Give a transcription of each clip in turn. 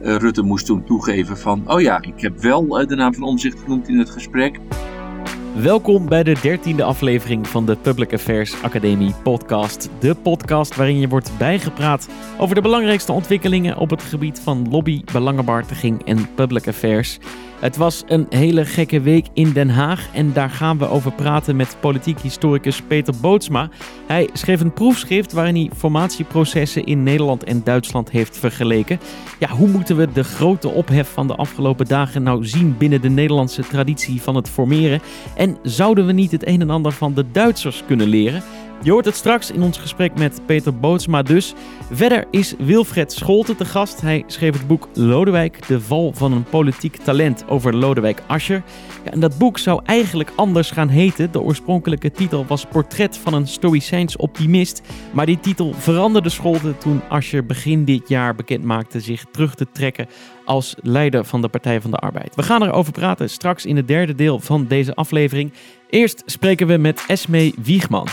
Rutte moest toen toegeven van, oh ja, ik heb wel de naam van Omzicht genoemd in het gesprek. Welkom bij de dertiende aflevering van de Public Affairs Academie podcast. De podcast waarin je wordt bijgepraat over de belangrijkste ontwikkelingen op het gebied van lobby, belangenbehartiging en public affairs. Het was een hele gekke week in Den Haag en daar gaan we over praten met politiek historicus Peter Bootsma. Hij schreef een proefschrift waarin hij formatieprocessen in Nederland en Duitsland heeft vergeleken. Ja, hoe moeten we de grote ophef van de afgelopen dagen nou zien binnen de Nederlandse traditie van het formeren? En zouden we niet het een en ander van de Duitsers kunnen leren? Je hoort het straks in ons gesprek met Peter Bootsma dus. Verder is Wilfred Scholte te gast. Hij schreef het boek Lodewijk, de val van een politiek talent over Lodewijk Asscher. Ja, en dat boek zou eigenlijk anders gaan heten. De oorspronkelijke titel was Portret van een Stoïcijns optimist. Maar die titel veranderde Scholte toen Asscher begin dit jaar bekend maakte zich terug te trekken als leider van de Partij van de Arbeid. We gaan erover praten straks in het derde deel van deze aflevering. Eerst spreken we met Esme Wiegman.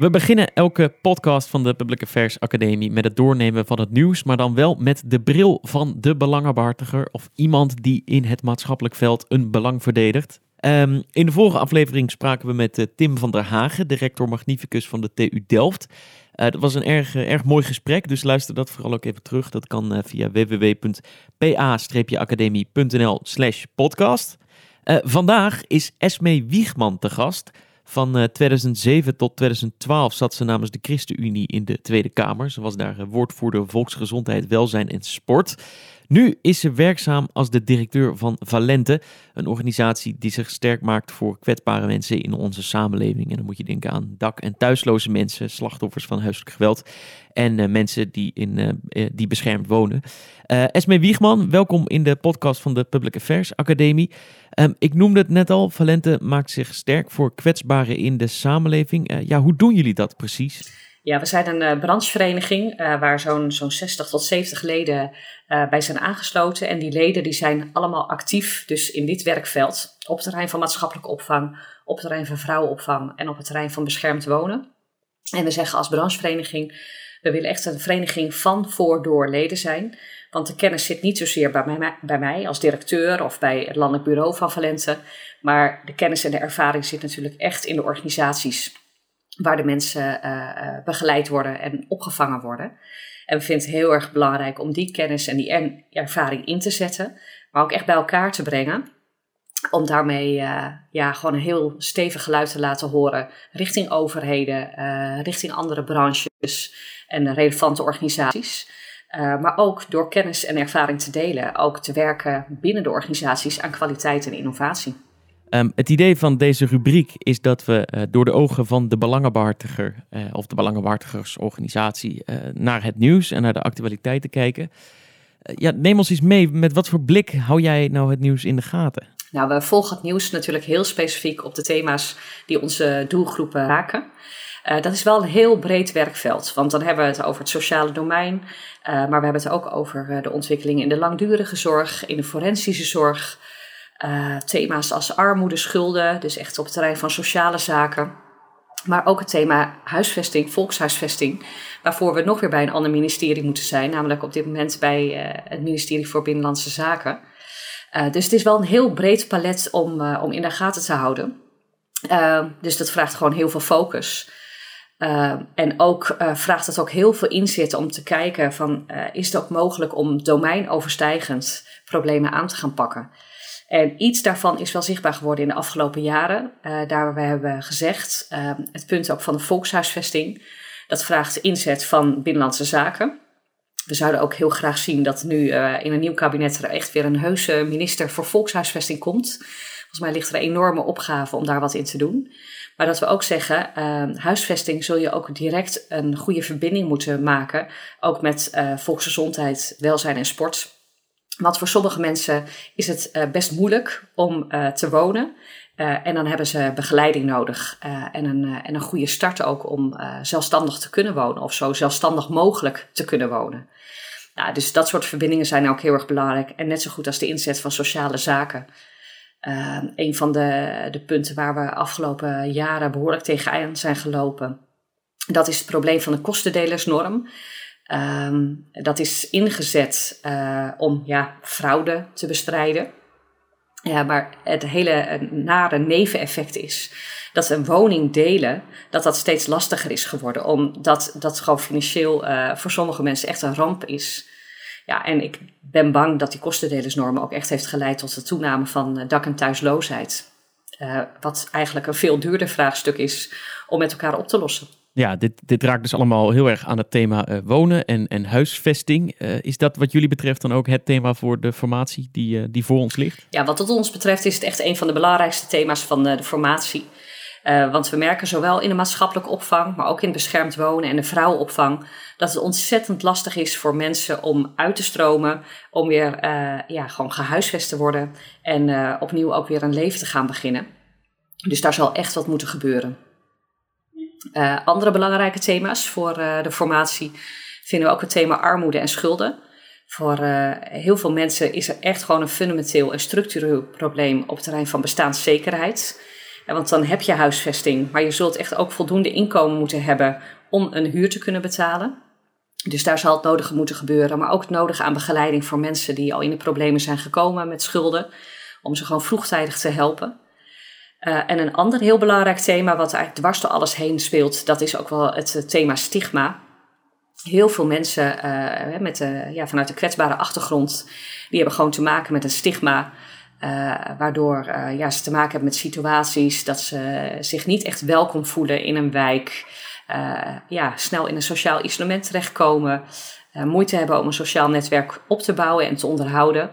We beginnen elke podcast van de Public Affairs Academie met het doornemen van het nieuws, maar dan wel met de bril van de belangenbehartiger of iemand die in het maatschappelijk veld een belang verdedigt. Um, in de vorige aflevering spraken we met uh, Tim van der Hagen, de rector magnificus van de TU Delft. Uh, dat was een erg, uh, erg mooi gesprek, dus luister dat vooral ook even terug. Dat kan via www.pa-academie.nl slash podcast. vandaag is Esme Wiegman te gast. Van 2007 eh, tot 2012 zat ze namens de ChristenUnie in de Tweede Kamer. Ze was daar eh, woordvoerder volksgezondheid, welzijn en sport. Nu is ze werkzaam als de directeur van Valente, een organisatie die zich sterk maakt voor kwetsbare mensen in onze samenleving. En dan moet je denken aan dak- en thuisloze mensen, slachtoffers van huiselijk geweld en uh, mensen die, in, uh, die beschermd wonen. Uh, Esme Wiegman, welkom in de podcast van de Public Affairs Academie. Um, ik noemde het net al, Valente maakt zich sterk voor kwetsbaren in de samenleving. ja, hoe doen jullie dat precies? Ja, we zijn een uh, branchevereniging uh, waar zo'n zo'n 60 tot 70 leden uh, bij zijn aangesloten. En die leden die zijn allemaal actief dus in dit werkveld. Op het terrein van maatschappelijke opvang, op het terrein van vrouwenopvang en op het terrein van beschermd wonen. En we zeggen als branchevereniging, we willen echt een vereniging van voor door leden zijn. Want de kennis zit niet zozeer bij mij, bij mij als directeur of bij het landelijk bureau van Valente. Maar de kennis en de ervaring zit natuurlijk echt in de organisaties waar de mensen uh, begeleid worden en opgevangen worden. En we vinden het heel erg belangrijk om die kennis en die ervaring in te zetten, maar ook echt bij elkaar te brengen. Om daarmee uh, ja, gewoon een heel stevig geluid te laten horen richting overheden, richting andere branches en relevante organisaties. Maar ook door kennis en ervaring te delen, ook te werken binnen de organisaties aan kwaliteit en innovatie. Um, het idee van deze rubriek is dat we uh, door de ogen van de belangenbehartiger uh, of de belangenbehartigersorganisatie uh, naar het nieuws en naar de actualiteiten kijken. ja, neem ons eens mee, met wat voor blik hou jij nou het nieuws in de gaten? Nou, we volgen het nieuws natuurlijk heel specifiek op de thema's die onze doelgroepen raken. dat is wel een heel breed werkveld, want dan hebben we het over het sociale domein, maar we hebben het ook over de ontwikkelingen in de langdurige zorg, in de forensische zorg, uh, thema's als armoede, schulden, dus echt op het terrein van sociale zaken. Maar ook het thema huisvesting, volkshuisvesting, waarvoor we nog weer bij een ander ministerie moeten zijn, namelijk op dit moment bij uh, het ministerie voor Binnenlandse Zaken. Uh, dus het is wel een heel breed palet om, om in de gaten te houden. dus dat vraagt gewoon heel veel focus. en ook vraagt het ook heel veel inzet om te kijken van, is het ook mogelijk om domeinoverstijgend problemen aan te gaan pakken? En iets daarvan is wel zichtbaar geworden in de afgelopen jaren. Uh, daar we hebben gezegd, uh, het punt ook van de volkshuisvesting, dat vraagt inzet van binnenlandse zaken. We zouden ook heel graag zien dat nu uh, in een nieuw kabinet er echt weer een heuse minister voor volkshuisvesting komt. Volgens mij ligt er een enorme opgave om daar wat in te doen. Maar dat we ook zeggen, huisvesting zul je ook direct een goede verbinding moeten maken. Ook met volksgezondheid, welzijn en sport. Want voor sommige mensen is het uh, best moeilijk om uh, te wonen. Uh, en dan hebben ze begeleiding nodig en, een, en een goede start ook om zelfstandig te kunnen wonen. Of zo zelfstandig mogelijk te kunnen wonen. Nou, dus dat soort verbindingen zijn ook heel erg belangrijk. En net zo goed als de inzet van sociale zaken. een van de, de punten waar we afgelopen jaren behoorlijk tegenaan zijn gelopen. Dat is het probleem van de kostendelersnorm. Ehm, dat is ingezet om ja, fraude te bestrijden. Ja, maar het hele nare neveneffect is dat een woning delen, dat dat steeds lastiger is geworden. Omdat dat gewoon financieel uh, voor sommige mensen echt een ramp is. Ja, en ik ben bang dat die kostendelersnorm ook echt heeft geleid tot de toename van eh, dak- en thuisloosheid. Wat eigenlijk een veel duurder vraagstuk is om met elkaar op te lossen. Ja, dit, dit raakt dus allemaal heel erg aan het thema uh, wonen en, en huisvesting. Uh, is dat wat jullie betreft dan ook het thema voor de formatie die, uh, die voor ons ligt? Ja, wat tot ons betreft is het echt een van de belangrijkste thema's van de formatie. Want we merken zowel in de maatschappelijke opvang, maar ook in beschermd wonen en de vrouwenopvang, dat het ontzettend lastig is voor mensen om uit te stromen, om weer ja, gewoon gehuisvest te worden en opnieuw ook weer een leven te gaan beginnen. Dus daar zal echt wat moeten gebeuren. Andere belangrijke thema's voor de formatie vinden we ook het thema armoede en schulden. Voor heel veel mensen is er echt gewoon een fundamenteel en structureel probleem op het terrein van bestaanszekerheid want dan heb je huisvesting, maar je zult echt ook voldoende inkomen moeten hebben om een huur te kunnen betalen. Dus daar zal het nodige moeten gebeuren, maar ook het nodige aan begeleiding voor mensen die al in de problemen zijn gekomen met schulden, om ze gewoon vroegtijdig te helpen. Uh, en een ander heel belangrijk thema, wat eigenlijk dwars door alles heen speelt, dat is ook wel het thema stigma. Heel veel mensen uh, met, ja, vanuit een kwetsbare achtergrond, die hebben gewoon te maken met een stigma waardoor ja, ze te maken hebben met situaties dat ze zich niet echt welkom voelen in een wijk. Ja, snel in een sociaal isolement terechtkomen. moeite hebben om een sociaal netwerk op te bouwen en te onderhouden.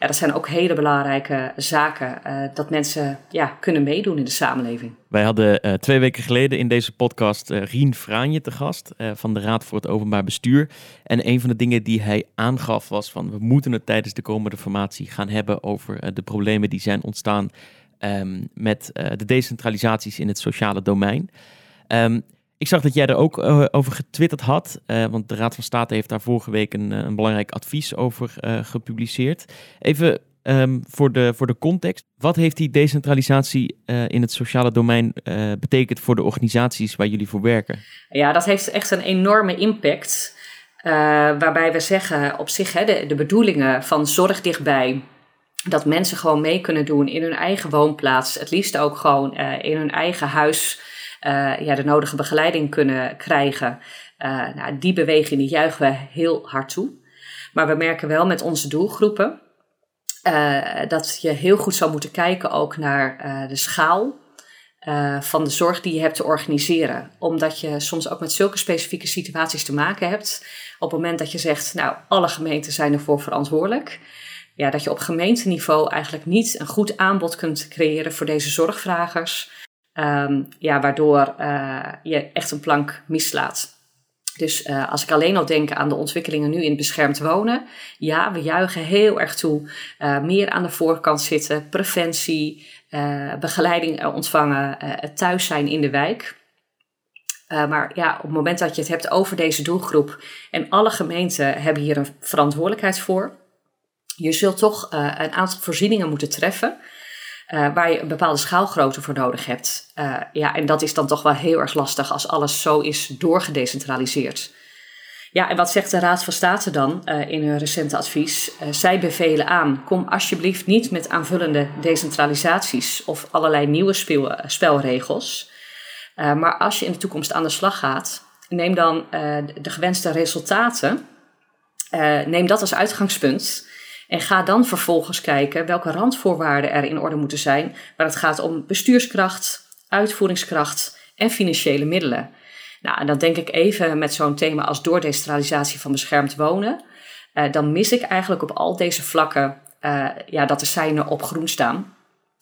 Ja, dat zijn ook hele belangrijke zaken. Uh, dat mensen ja, kunnen meedoen in de samenleving. Wij hadden uh, twee weken geleden in deze podcast uh, Rien Fraanje te gast van de Raad voor het Openbaar Bestuur. En een van de dingen die hij aangaf was van we moeten het tijdens de komende formatie gaan hebben over de problemen die zijn ontstaan um, met de decentralisaties in het sociale domein. Um, ik zag dat jij er ook uh, over getwitterd had, uh, want de Raad van State heeft daar vorige week een, een belangrijk advies over gepubliceerd. Even um, voor, de, voor de context, wat heeft die decentralisatie in het sociale domein betekend voor de organisaties waar jullie voor werken? Ja, dat heeft echt een enorme impact, waarbij we zeggen op zich hè, de, de bedoelingen van zorg dichtbij, dat mensen gewoon mee kunnen doen in hun eigen woonplaats, het liefst ook gewoon in hun eigen huis ja, de nodige begeleiding kunnen krijgen. Uh, nou, die beweging die juichen we heel hard toe. Maar we merken wel met onze doelgroepen uh, dat je heel goed zou moeten kijken ook naar de schaal van de zorg die je hebt te organiseren. Omdat je soms ook met zulke specifieke situaties te maken hebt. Op het moment dat je zegt, nou, alle gemeenten zijn ervoor verantwoordelijk. Ja, dat je op gemeenteniveau eigenlijk niet een goed aanbod kunt creëren voor deze zorgvragers. Um, ja, waardoor uh, je echt een plank mislaat. Dus uh, als ik alleen al denk aan de ontwikkelingen nu in beschermd wonen. Ja, we juichen heel erg toe. Uh, meer aan de voorkant zitten, preventie, begeleiding ontvangen, het thuis zijn in de wijk. maar ja, op het moment dat je het hebt over deze doelgroep en alle gemeenten hebben hier een verantwoordelijkheid voor. Je zult toch een aantal voorzieningen moeten treffen uh, waar je een bepaalde schaalgrootte voor nodig hebt. Uh, ja, en dat is dan toch wel heel erg lastig als alles zo is doorgedecentraliseerd. Ja, en wat zegt de Raad van State dan uh, in hun recente advies? zij bevelen aan: kom alsjeblieft niet met aanvullende decentralisaties of allerlei nieuwe speel, spelregels. maar als je in de toekomst aan de slag gaat, neem dan de gewenste resultaten. neem dat als uitgangspunt. En ga dan vervolgens kijken welke randvoorwaarden er in orde moeten zijn, waar het gaat om bestuurskracht, uitvoeringskracht en financiële middelen. Nou, en dan denk ik even met zo'n thema als doordecentralisatie van beschermd wonen. Uh, dan mis ik eigenlijk op al deze vlakken uh, ja, dat de seinen op groen staan.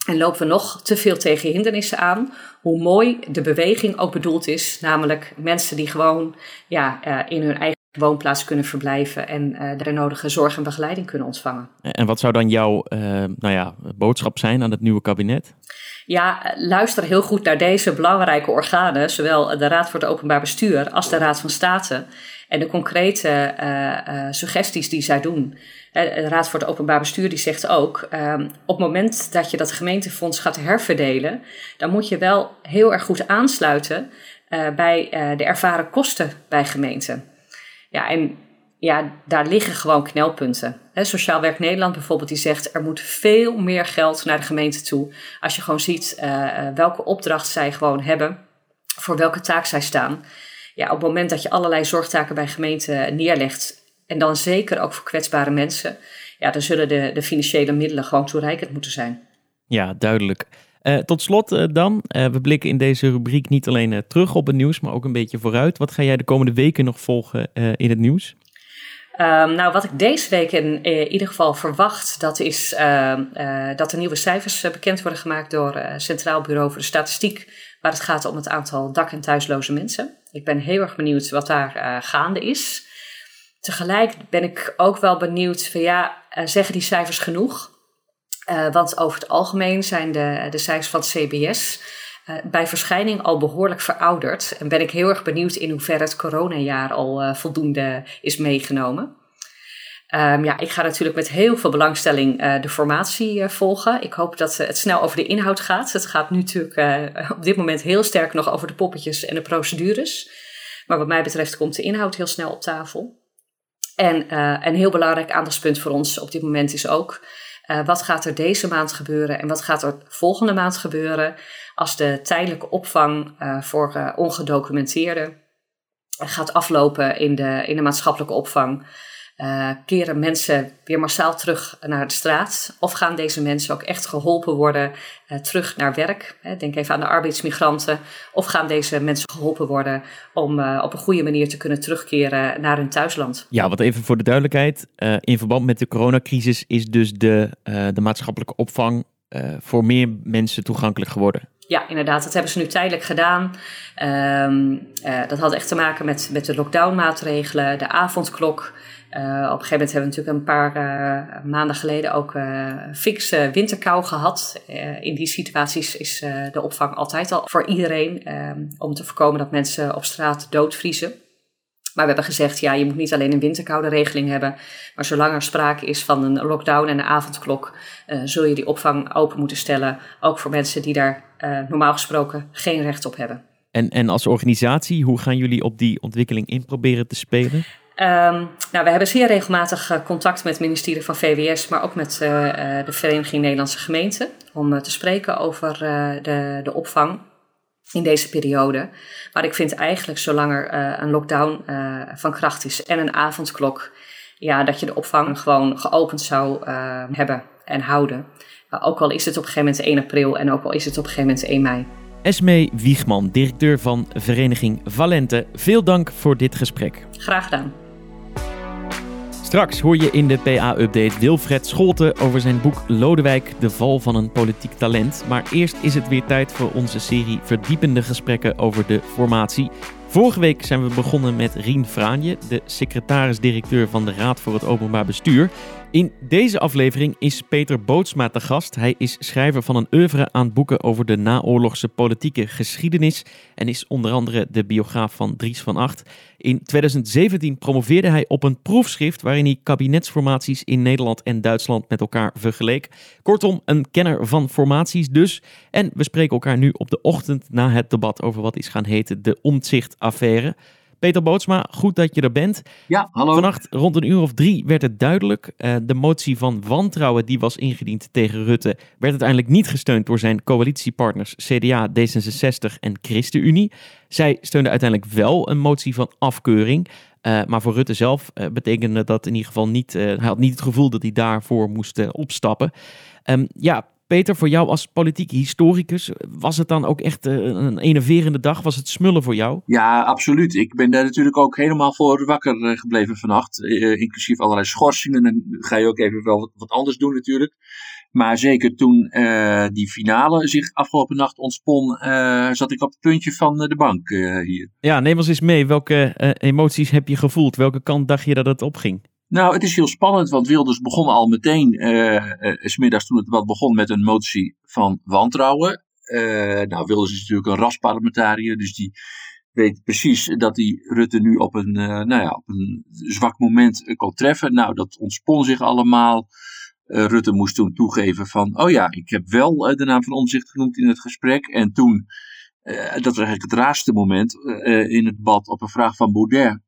En lopen we nog te veel tegen hindernissen aan, hoe mooi de beweging ook bedoeld is. Namelijk mensen die gewoon ja, uh, in hun eigen woonplaats kunnen verblijven en uh, de nodige zorg en begeleiding kunnen ontvangen. En wat zou dan jouw uh, nou ja, boodschap zijn aan het nieuwe kabinet? Ja, luister heel goed naar deze belangrijke organen, zowel de Raad voor het Openbaar Bestuur als de Raad van State. En de concrete uh, suggesties die zij doen. De Raad voor het Openbaar Bestuur die zegt ook, ehm, op het moment dat je dat gemeentefonds gaat herverdelen, dan moet je wel heel erg goed aansluiten bij de ervaren kosten bij gemeenten. Ja, en ja, daar liggen gewoon knelpunten. Sociaal Werk Nederland bijvoorbeeld, die zegt er moet veel meer geld naar de gemeente toe. Als je gewoon ziet uh, welke opdracht zij gewoon hebben, voor welke taak zij staan. Ja, op het moment dat je allerlei zorgtaken bij gemeenten neerlegt, en dan zeker ook voor kwetsbare mensen, ja, dan zullen de, de financiële middelen gewoon toereikend moeten zijn. Ja, duidelijk. Uh, tot slot uh, dan, uh, we blikken in deze rubriek niet alleen terug op het nieuws, maar ook een beetje vooruit. Wat ga jij de komende weken nog volgen in het nieuws? Um, nou, wat ik deze week in, ieder geval verwacht, dat is dat er nieuwe cijfers bekend worden gemaakt door Centraal Bureau voor de Statistiek, waar het gaat om het aantal dak- en thuisloze mensen. Ik ben heel erg benieuwd wat daar gaande is. Tegelijk ben ik ook wel benieuwd van ja, zeggen die cijfers genoeg? Uh, want over het algemeen zijn de, de cijfers van het CBS uh, bij verschijning al behoorlijk verouderd. En ben ik heel erg benieuwd in hoeverre het coronajaar al uh, voldoende is meegenomen. Um, ja, ik ga natuurlijk met heel veel belangstelling de formatie volgen. Ik hoop dat het snel over de inhoud gaat. Het gaat nu natuurlijk op dit moment heel sterk nog over de poppetjes en de procedures. Maar wat mij betreft komt de inhoud heel snel op tafel. En een heel belangrijk aandachtspunt voor ons op dit moment is ook uh, wat gaat er deze maand gebeuren en wat gaat er volgende maand gebeuren als de tijdelijke opvang uh, voor uh, ongedocumenteerden gaat aflopen in de, in de maatschappelijke opvang? Uh, keren mensen weer massaal terug naar de straat? Of gaan deze mensen ook echt geholpen worden uh, terug naar werk? Denk even aan de arbeidsmigranten. Of gaan deze mensen geholpen worden om uh, op een goede manier te kunnen terugkeren naar hun thuisland? Ja, wat even voor de duidelijkheid. in verband met de coronacrisis is dus de, de maatschappelijke opvang voor meer mensen toegankelijk geworden. Ja, inderdaad. Dat hebben ze nu tijdelijk gedaan. Um, dat had echt te maken met, met de lockdown-maatregelen, de avondklok. Uh, op een gegeven moment hebben we natuurlijk een paar uh, maanden geleden ook uh, fikse winterkou gehad. in die situaties is de opvang altijd al voor iedereen om te voorkomen dat mensen op straat doodvriezen. Maar we hebben gezegd, ja, je moet niet alleen een winterkoude regeling hebben, maar zolang er sprake is van een lockdown en een avondklok, zul je die opvang open moeten stellen, ook voor mensen die daar normaal gesproken geen recht op hebben. En, en als organisatie, hoe gaan jullie op die ontwikkeling in proberen te spelen? Um, nou, we hebben zeer regelmatig uh, contact met het ministerie van VWS, maar ook met uh, uh, de Vereniging Nederlandse Gemeenten, om te spreken over de, de opvang in deze periode. Maar ik vind eigenlijk, zolang er een lockdown van kracht is en een avondklok, ja, dat je de opvang gewoon geopend zou hebben en houden. ook al is het op een gegeven moment 1 april en ook al is het op een gegeven moment 1 mei. Esme Wiegman, directeur van Vereniging Valente. Veel dank voor dit gesprek. Graag gedaan. Straks hoor je in de PA-update Wilfred Scholten over zijn boek Lodewijk, de val van een politiek talent. Maar eerst is het weer tijd voor onze serie verdiepende gesprekken over de formatie. Vorige week zijn we begonnen met Rien Fraanje, de secretaris-directeur van de Raad voor het Openbaar Bestuur. In deze aflevering is Peter Bootsma te gast. Hij is schrijver van een oeuvre aan boeken over de naoorlogse politieke geschiedenis en is onder andere de biograaf van Dries van Acht. In 2017 promoveerde hij op een proefschrift waarin hij kabinetsformaties in Nederland en Duitsland met elkaar vergeleek. Kortom, een kenner van formaties dus. En we spreken elkaar nu op de ochtend na het debat over wat is gaan heten de Omtzigt-affaire. Peter Bootsma, goed dat je er bent. Ja, hallo. Vannacht rond een uur of drie werd het duidelijk. Uh, de motie van wantrouwen die was ingediend tegen Rutte... werd uiteindelijk niet gesteund door zijn coalitiepartners CDA, D66 en ChristenUnie. Zij steunden uiteindelijk wel een motie van afkeuring... Uh, maar voor Rutte zelf uh, betekende dat in ieder geval niet. Hij had niet het gevoel dat hij daarvoor moest opstappen. Um, ja, Peter, voor jou als politiek historicus, was het dan ook echt eh, een enerverende dag? Was het smullen voor jou? Ja, absoluut. Ik ben daar natuurlijk ook helemaal voor wakker eh, gebleven vannacht. Uh, inclusief allerlei schorsingen. En dan ga je ook even wel wat, anders doen natuurlijk. Maar zeker toen uh, die finale zich afgelopen nacht ontspon, zat ik op het puntje van de bank hier. Ja, neem ons eens mee. Welke emoties heb je gevoeld? Welke kant dacht je dat het opging? Nou, het is heel spannend, want Wilders begon al meteen, uh, uh, smiddags toen het debat begon, met een motie van wantrouwen. Uh, nou, Wilders is natuurlijk een rasparlementariër, dus die weet precies dat hij Rutte nu op een, nou ja, op een zwak moment kon treffen. Nou, dat ontspon zich allemaal. Rutte moest toen toegeven van, oh ja, ik heb wel de naam van Omzicht genoemd in het gesprek. En toen dat was eigenlijk het raarste moment in het debat op een vraag van Baudet.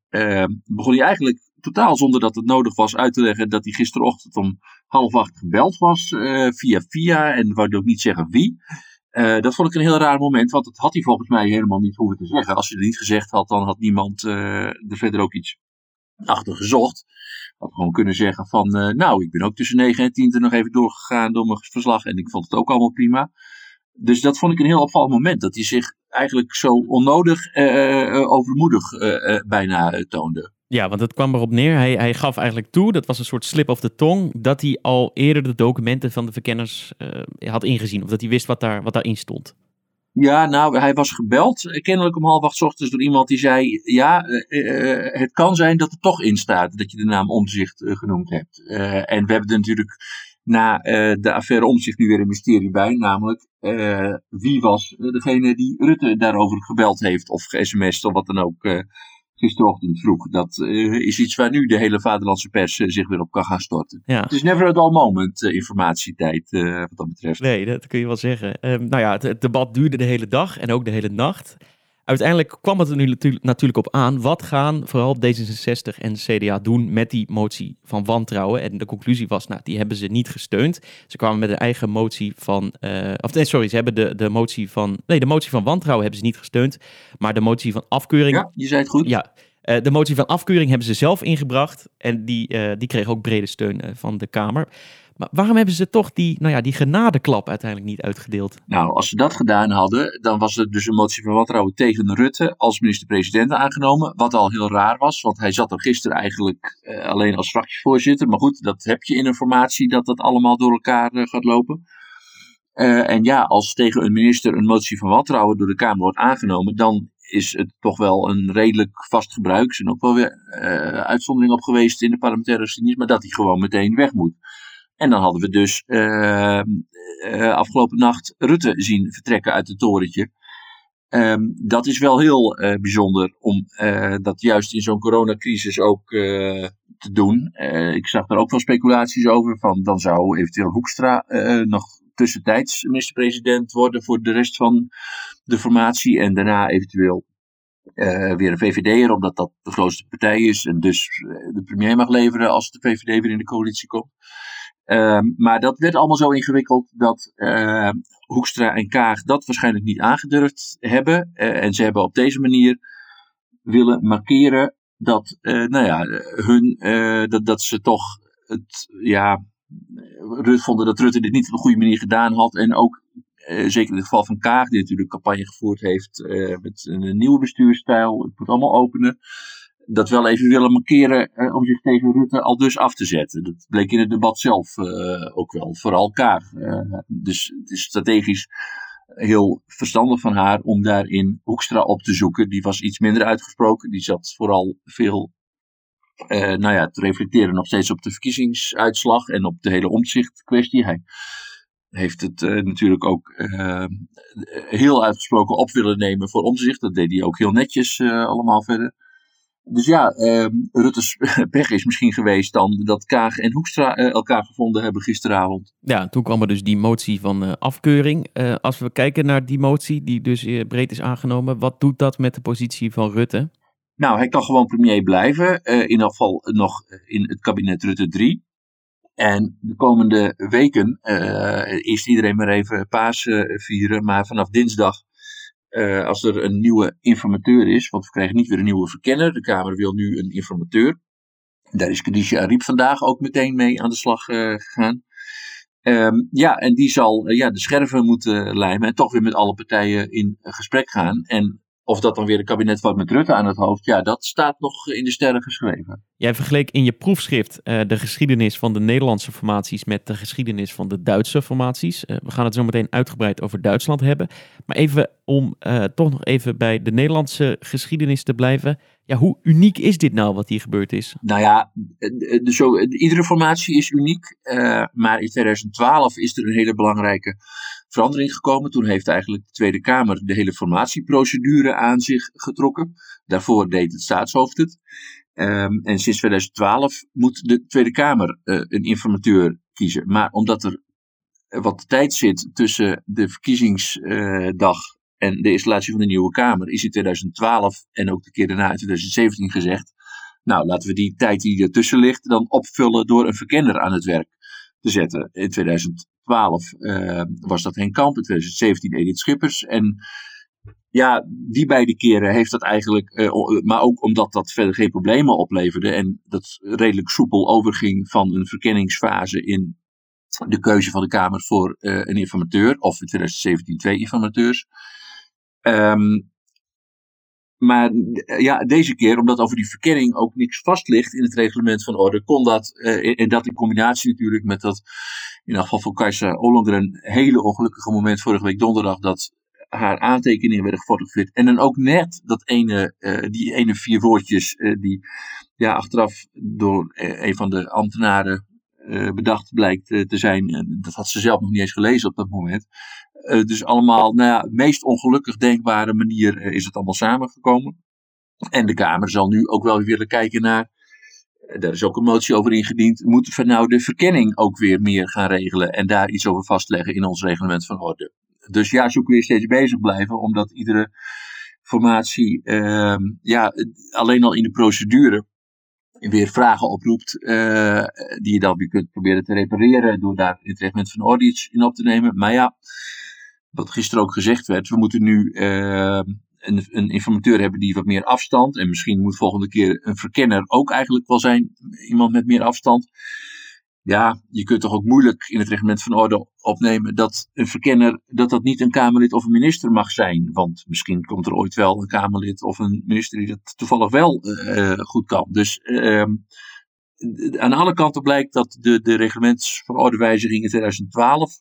begon hij eigenlijk totaal zonder dat het nodig was uit te leggen dat hij gisterochtend om half acht gebeld was via via en wou ook niet zeggen wie. dat vond ik een heel raar moment, want dat had hij volgens mij helemaal niet hoeven te zeggen. Als hij het niet gezegd had, dan had niemand er verder ook iets achter gezocht. Had gewoon kunnen zeggen van, nou, ik ben ook tussen 9 en 10 er nog even doorgegaan door mijn verslag en ik vond het ook allemaal prima. Dus dat vond ik een heel opvallend moment, dat hij zich eigenlijk zo onnodig overmoedig bijna toonde. Ja, want het kwam erop neer. Hij, hij gaf eigenlijk toe, dat was een soort slip of the tong, dat hij al eerder de documenten van de verkenners had ingezien. Of dat hij wist wat, daar, wat daarin stond. Ja, nou, hij was gebeld, eh, kennelijk om half acht ochtends, door iemand die zei: Ja, uh, het kan zijn dat er toch in staat dat je de naam Omzicht genoemd hebt. en we hebben er natuurlijk na de affaire Omzicht nu weer een mysterie bij, namelijk wie was degene die Rutte daarover gebeld heeft of ge-sms'd of wat dan ook gisterochtend vroeg. Dat uh, is iets waar nu de hele vaderlandse pers uh, zich weer op kan gaan storten. Ja. Het is never a dull moment, uh, informatietijd, wat dat betreft. Nee, dat kun je wel zeggen. Um, nou ja, het, het, debat duurde de hele dag en ook de hele nacht. Uiteindelijk kwam het er nu natuurlijk op aan. Wat gaan vooral D66 en CDA doen met die motie van wantrouwen? En de conclusie was, nou, die hebben ze niet gesteund. Ze kwamen met een eigen motie van. Uh, of nee, sorry, ze hebben de, de motie van. Nee, de motie van wantrouwen hebben ze niet gesteund. Maar de motie van afkeuring. Ja, je zei het goed. Ja. Uh, de motie van afkeuring hebben ze zelf ingebracht. En die, uh, die kreeg ook brede steun van de Kamer. Maar waarom hebben ze toch die, nou ja, die genadeklap uiteindelijk niet uitgedeeld? Nou, als ze dat gedaan hadden, dan was er dus een motie van wantrouwen tegen Rutte als minister-president aangenomen. Wat al heel raar was, want hij zat er gisteren eigenlijk eh, alleen als fractievoorzitter. Maar goed, dat heb je in een formatie dat dat allemaal door elkaar uh, gaat lopen. Uh, en ja, als tegen een minister een motie van wantrouwen door de Kamer wordt aangenomen, dan is het toch wel een redelijk vast gebruik. Er zijn ook wel weer uitzonderingen op geweest in de parlementaire geschiedenis, maar dat hij gewoon meteen weg moet. En dan hadden we dus uh, uh, afgelopen nacht Rutte zien vertrekken uit het torentje. Um, dat is wel heel uh, bijzonder om dat juist in zo'n coronacrisis ook te doen. ik zag daar ook wel speculaties over van dan zou eventueel Hoekstra nog tussentijds minister-president worden voor de rest van de formatie. En daarna eventueel weer een VVD'er, omdat dat de grootste partij is en dus de premier mag leveren als de VVD weer in de coalitie komt. Um, maar dat werd allemaal zo ingewikkeld dat uh, Hoekstra en Kaag dat waarschijnlijk niet aangedurfd hebben. Uh, en ze hebben op deze manier willen markeren dat, uh, nou ja, hun, dat, dat ze toch het, ja, Rut vonden dat Rutte dit niet op een goede manier gedaan had. En ook, zeker in het geval van Kaag, die natuurlijk campagne gevoerd heeft met een nieuwe bestuurstijl. Het moet allemaal openen dat wel even willen markeren eh, om zich tegen Rutte al dus af te zetten. Dat bleek in het debat zelf uh, ook wel, vooral Kaag. Uh, dus het is strategisch heel verstandig van haar om daarin Hoekstra op te zoeken. Die was iets minder uitgesproken, die zat vooral veel uh, nou ja, te reflecteren nog steeds op de verkiezingsuitslag en op de hele omzichtkwestie. Hij heeft het natuurlijk ook heel uitgesproken op willen nemen voor omzicht. Dat deed hij ook heel netjes allemaal verder. Dus ja, uh, Rutte's pech is misschien geweest dan dat Kaag en Hoekstra uh, elkaar gevonden hebben gisteravond. Ja, toen kwam er dus die motie van uh, afkeuring. Uh, als we kijken naar die motie, die dus breed is aangenomen, wat doet dat met de positie van Rutte? Nou, hij kan gewoon premier blijven, in ieder geval nog in het kabinet Rutte 3. En de komende weken, eerst iedereen maar even paas vieren, maar vanaf dinsdag uh, als er een nieuwe informateur is, want we krijgen niet weer een nieuwe verkenner. De Kamer wil nu een informateur. Daar is Khadija Ariep vandaag ook meteen mee aan de slag uh, gegaan. Um, ja, en die zal uh, ja, de scherven moeten lijmen en toch weer met alle partijen in gesprek gaan. En of dat dan weer een kabinet wordt met Rutte aan het hoofd, ja, dat staat nog in de sterren geschreven. Jij vergeleek in je proefschrift uh, de geschiedenis van de Nederlandse formaties met de geschiedenis van de Duitse formaties. Uh, we gaan het zo meteen uitgebreid over Duitsland hebben. Maar even om uh, toch nog even bij de Nederlandse geschiedenis te blijven. Ja, hoe uniek is dit nou wat hier gebeurd is? Nou ja, de, zo, iedere formatie is uniek. maar in 2012 is er een hele belangrijke verandering gekomen. Toen heeft eigenlijk de Tweede Kamer de hele formatieprocedure aan zich getrokken. Daarvoor deed het staatshoofd het. Um, en sinds 2012 moet de Tweede Kamer een informateur kiezen. Maar omdat er wat tijd zit tussen de verkiezingsdag en de installatie van de nieuwe Kamer is in 2012 en ook de keer daarna in 2017 gezegd. Nou, laten we die tijd die ertussen ligt dan opvullen door een verkenner aan het werk te zetten. In 2012 uh, was dat Henk Kamp, in 2017 Edith Schippers. En ja, die beide keren heeft dat eigenlijk, uh, maar ook omdat dat verder geen problemen opleverde en dat redelijk soepel overging van een verkenningsfase in de keuze van de Kamer voor uh, een informateur, of in 2017 twee informateurs. Um, maar ja, deze keer, omdat over die verkenning ook niks vast ligt in het reglement van orde, kon dat, uh, en dat in combinatie natuurlijk met dat, in geval voor Kajsa Ollander, een hele ongelukkige moment vorige week donderdag, dat haar aantekeningen werden gefotografeerd. En dan ook net dat ene, uh, die ene vier woordjes, uh, die ja, achteraf door een van de ambtenaren bedacht blijkt te zijn. dat had ze zelf nog niet eens gelezen op dat moment. Uh, dus allemaal, nou ja, meest ongelukkig denkbare manier uh, is het allemaal samengekomen. En de Kamer zal nu ook wel weer willen kijken naar, uh, daar is ook een motie over ingediend, moeten we nou de verkenning ook weer meer gaan regelen en daar iets over vastleggen in ons reglement van orde. Dus ja, zo kun je steeds bezig blijven, omdat iedere formatie, ehm, ja, alleen al in de procedure weer vragen oproept, die je dan weer kunt proberen te repareren door daar in het reglement van orde iets in op te nemen. Maar ja, wat gisteren ook gezegd werd, we moeten nu uh, een, een, informateur hebben die wat meer afstand. En misschien moet volgende keer een verkenner ook eigenlijk wel zijn, iemand met meer afstand. Ja, je kunt toch ook moeilijk in het reglement van orde opnemen dat een verkenner, dat dat niet een Kamerlid of een minister mag zijn. Want misschien komt er ooit wel een Kamerlid of een minister die dat toevallig wel uh, goed kan. Dus uh, aan alle kanten blijkt dat de, de reglements van ordewijziging in 2012